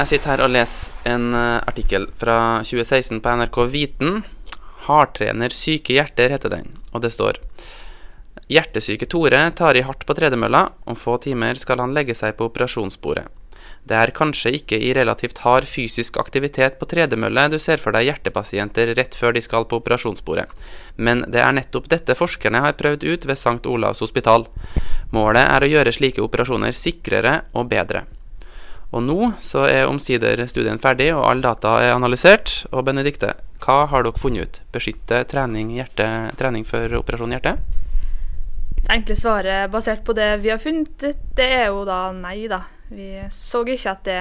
Jeg sitter her og leser en eh, artikkel fra 2016 på NRK Viten. 'Hardtrener syke hjerter' heter den, og det står Hjertesyke Tore tar i hardt på tredemølla. Om få timer skal han legge seg på operasjonsbordet. Det er kanskje ikke i relativt hard fysisk aktivitet på tredemølle du ser for deg hjertepasienter rett før de skal på operasjonsbordet, men det er nettopp dette forskerne har prøvd ut ved St. Olavs hospital. Målet er å gjøre slike operasjoner sikrere og bedre. Og nå så er omsider studien ferdig, og alle data er analysert. Og Benedikte, hva har dere funnet ut? Beskytte trening, hjerte, trening for operasjon hjerte? Det enkle svaret basert på det vi har funnet, det er jo da nei, da. Vi så ikke at det,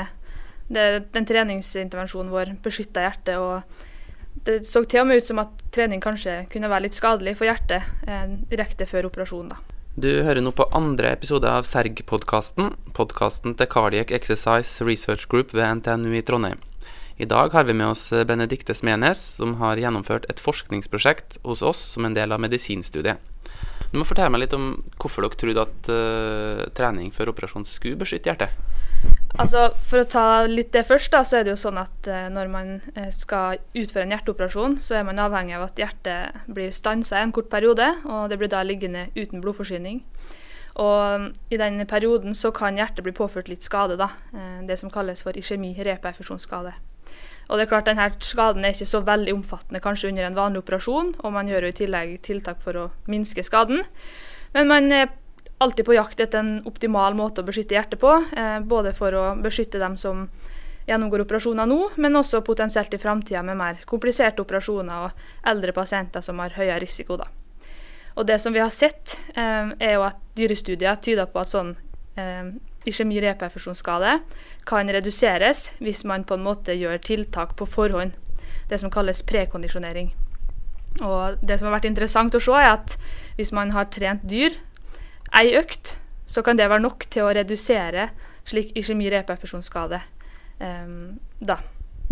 det den treningsintervensjonen vår beskytta hjertet. Og det så til og med ut som at trening kanskje kunne være litt skadelig for hjertet eh, direkte før operasjonen. da. Du hører nå på andre episode av Serg-podkasten, podkasten til Cardiac Exercise Research Group ved NTNU i Trondheim. I dag har vi med oss Benedikte Smenes, som har gjennomført et forskningsprosjekt hos oss som en del av medisinstudiet. Du må fortelle meg litt om hvorfor dere trodde at uh, trening før operasjon skulle beskytte hjertet. Altså, For å ta litt det først, da, så er det jo sånn at uh, når man uh, skal utføre en hjerteoperasjon, så er man avhengig av at hjertet blir stansa en kort periode, og det blir da liggende uten blodforsyning. Og i den perioden så kan hjertet bli påført litt skade, da. det som kalles for iskjemi-reperfusjonsskade. Og det er klart denne Skaden er ikke så veldig omfattende kanskje under en vanlig operasjon, og man gjør jo i tillegg tiltak for å minske skaden. Men man er alltid på jakt etter en optimal måte å beskytte hjertet på. Eh, både for å beskytte dem som gjennomgår operasjoner nå, men også potensielt i framtida med mer kompliserte operasjoner og eldre pasienter som har høyere risiko. Da. Og det som vi har sett, eh, er jo at dyrestudier tyder på at sånn eh, iskjemi-reperfusjonsskade kan reduseres hvis man på en måte gjør tiltak på forhånd. Det som kalles prekondisjonering. Og det som har vært interessant å se, er at hvis man har trent dyr ei økt, så kan det være nok til å redusere slik iskjemi-reperfusjonsskade um, da.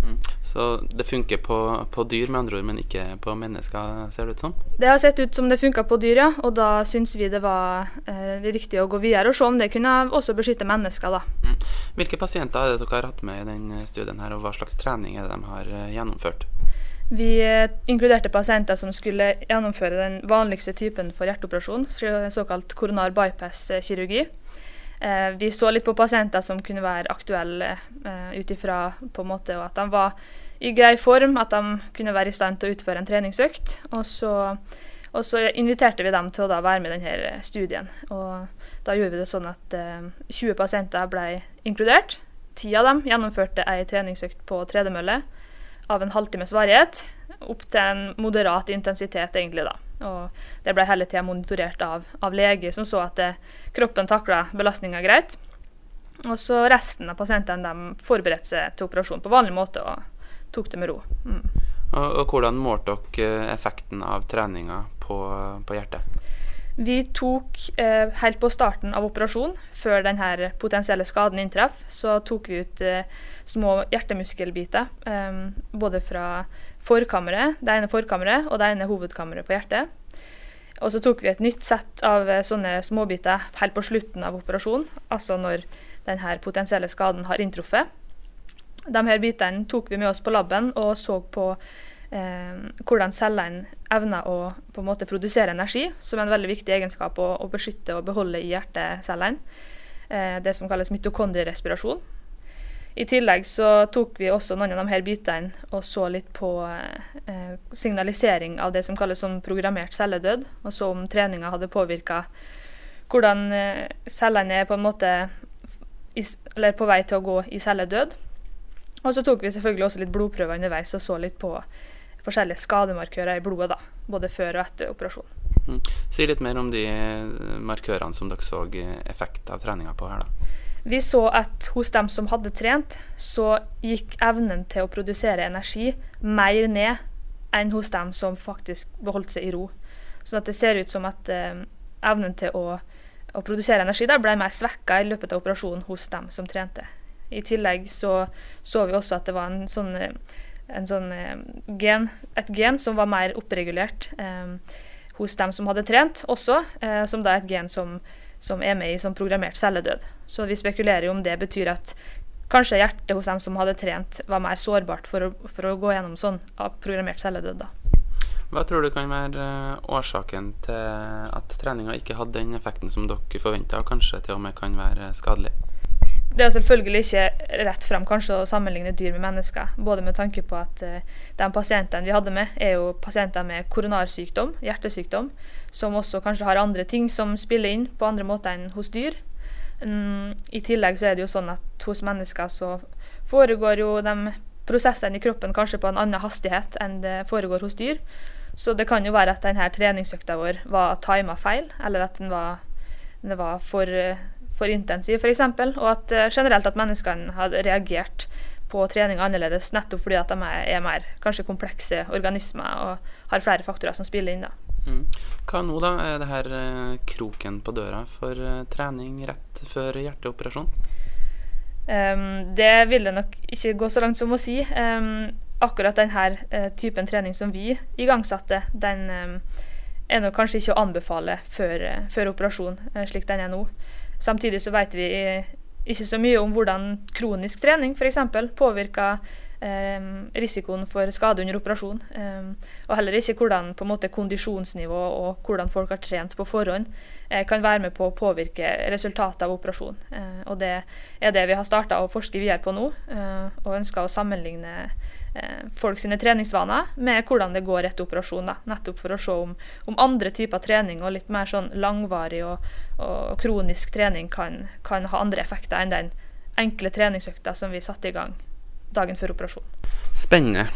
Mm. Så det funker på, på, dyr, med andre ord, men ikke på mennesker, ser det ut som? Det har sett ut som det funka på dyr, ja. Og da syns vi det var eh, riktig å gå videre og se om det kunne også beskytte mennesker, da. Mm. Hvilke pasienter er det dere har hatt med i denne studien, her, og hva slags trening er det de har eh, gjennomført? Vi eh, inkluderte pasienter som skulle gjennomføre den vanligste typen for hjerteoperasjon, såkalt koronar bypass-kirurgi. Eh, vi så litt på pasienter som kunne være aktuelle eh, ut ifra at de var i grei form, at de kunne være i stand til å utføre en treningsøkt. Og så, og så inviterte vi dem til å være med i denne studien. Og da gjorde vi det sånn at eh, 20 pasienter ble inkludert. Ti av dem gjennomførte ei treningsøkt på tredemølle av en halvtimes varighet, opp til en moderat intensitet, egentlig, da. Og det ble hele tida monitorert av, av lege, som så at kroppen takla belastninga greit. Og så resten av pasientene forberedte seg til operasjon på vanlig måte og tok det med ro. Mm. Og, og, hvordan målte dere effekten av treninga på, på hjertet? Vi tok eh, helt på starten av operasjonen, før denne potensielle skaden inntraff, så tok vi ut eh, små hjertemuskelbiter. Eh, både fra forkammeret, det ene forkammeret og det ene hovedkammeret på hjertet. Og så tok vi et nytt sett av eh, sånne småbiter helt på slutten av operasjonen, altså når denne potensielle skaden har inntruffet. De her bitene tok vi med oss på laben og så på hvordan cellene evner å på en måte produsere energi, som er en veldig viktig egenskap å, å beskytte og beholde i hjertecellene. Eh, det som kalles mitokondrierespirasjon. I tillegg så tok vi også noen av de her bitene og så litt på eh, signalisering av det som kalles sånn programmert celledød, og så om treninga hadde påvirka hvordan eh, cellene er på en måte i, eller på vei til å gå i celledød. Og så tok vi selvfølgelig også litt blodprøver underveis og så litt på forskjellige skademarkører i blodet, da, både før og etter operasjon. Mm. Si litt mer om de markørene som dere så effekt av treninga på her. da. Vi så at hos dem som hadde trent, så gikk evnen til å produsere energi mer ned enn hos dem som faktisk beholdt seg i ro. Så det ser ut som at eh, evnen til å, å, produsere energi der ble mer svekka i løpet av operasjonen hos dem som trente. I tillegg så, så vi også at det var en sånn eh, sånn eh, gen, et gen som var mer oppregulert eh, hos dem som hadde trent også, eh, som da er et gen som, som er med i sånn programmert celledød. Så vi spekulerer jo om det betyr at kanskje hjertet hos dem som hadde trent, var mer sårbart for å, for å gå gjennom sånn programmert celledød. da. Hva tror du kan være årsaken til at treninga ikke hadde den effekten som dere forventa, og kanskje til og med kan være skadelig? Det er selvfølgelig ikke rett frem kanskje å sammenligne dyr med mennesker, både med tanke på at uh, de pasientene vi hadde med, er jo pasienter med koronarsykdom, hjertesykdom, som også kanskje har andre ting som spiller inn på andre måter enn hos dyr. Um, I tillegg så er det jo sånn at hos mennesker så foregår jo de prosessene i kroppen kanskje på en annen hastighet enn det foregår hos dyr. Så det kan jo være at denne treningsøkta vår var tima feil, eller at den var, den var for uh, for intensiv, f.eks. Og at uh, generelt at menneskene hadde reagert på trening annerledes nettopp fordi at de er, er, mer kanskje komplekse organismer og har flere faktorer som spiller inn. da. Mm. Hva nå, da? Er det her uh, kroken på døra for uh, trening rett før hjerteoperasjon? Um, det vil det nok ikke gå så langt som å si. Um, akkurat denne typen trening som vi igangsatte, den um, er nok kanskje ikke å anbefale før, før operasjon, slik den er nå. Samtidig så vet vi ikke så mye om hvordan kronisk trening f.eks. påvirker eh, risikoen for skade under operasjon. Eh, og heller ikke hvordan på en måte kondisjonsnivå og hvordan folk har trent på forhånd eh, kan være med på å påvirke resultatet av operasjon. Eh, og det er det vi har starta å forske videre på nå, eh, og ønsker å sammenligne eh, folk sine treningsvaner med hvordan det går etter operasjon. Da. Nettopp for å se om, om, andre typer trening og litt mer sånn langvarig og, og kronisk trening kan, kan, ha andre effekter enn den enkle treningsøkta som vi satte i gang dagen før operasjon. Spennende.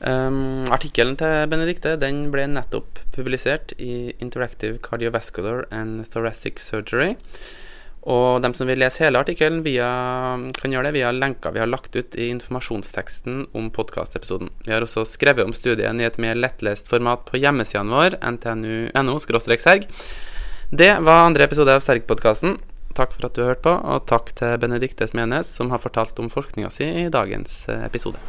Um, artikkelen til Benedicte den ble nettopp publisert i Interactive Cardiovascular and Thoracic Surgery. Og dem som vil lese hele artikkelen, kan gjøre det via lenker vi har lagt ut i informasjonsteksten om podkastepisoden. Vi har også skrevet om studien i et mer lettlest format på hjemmesidene vår, ntnu.no-serg. Det var andre episode av Serg-podkasten. Takk for at du hørte på, og takk til Benedicte Smenes, som har fortalt om forskninga si i dagens eh, episode.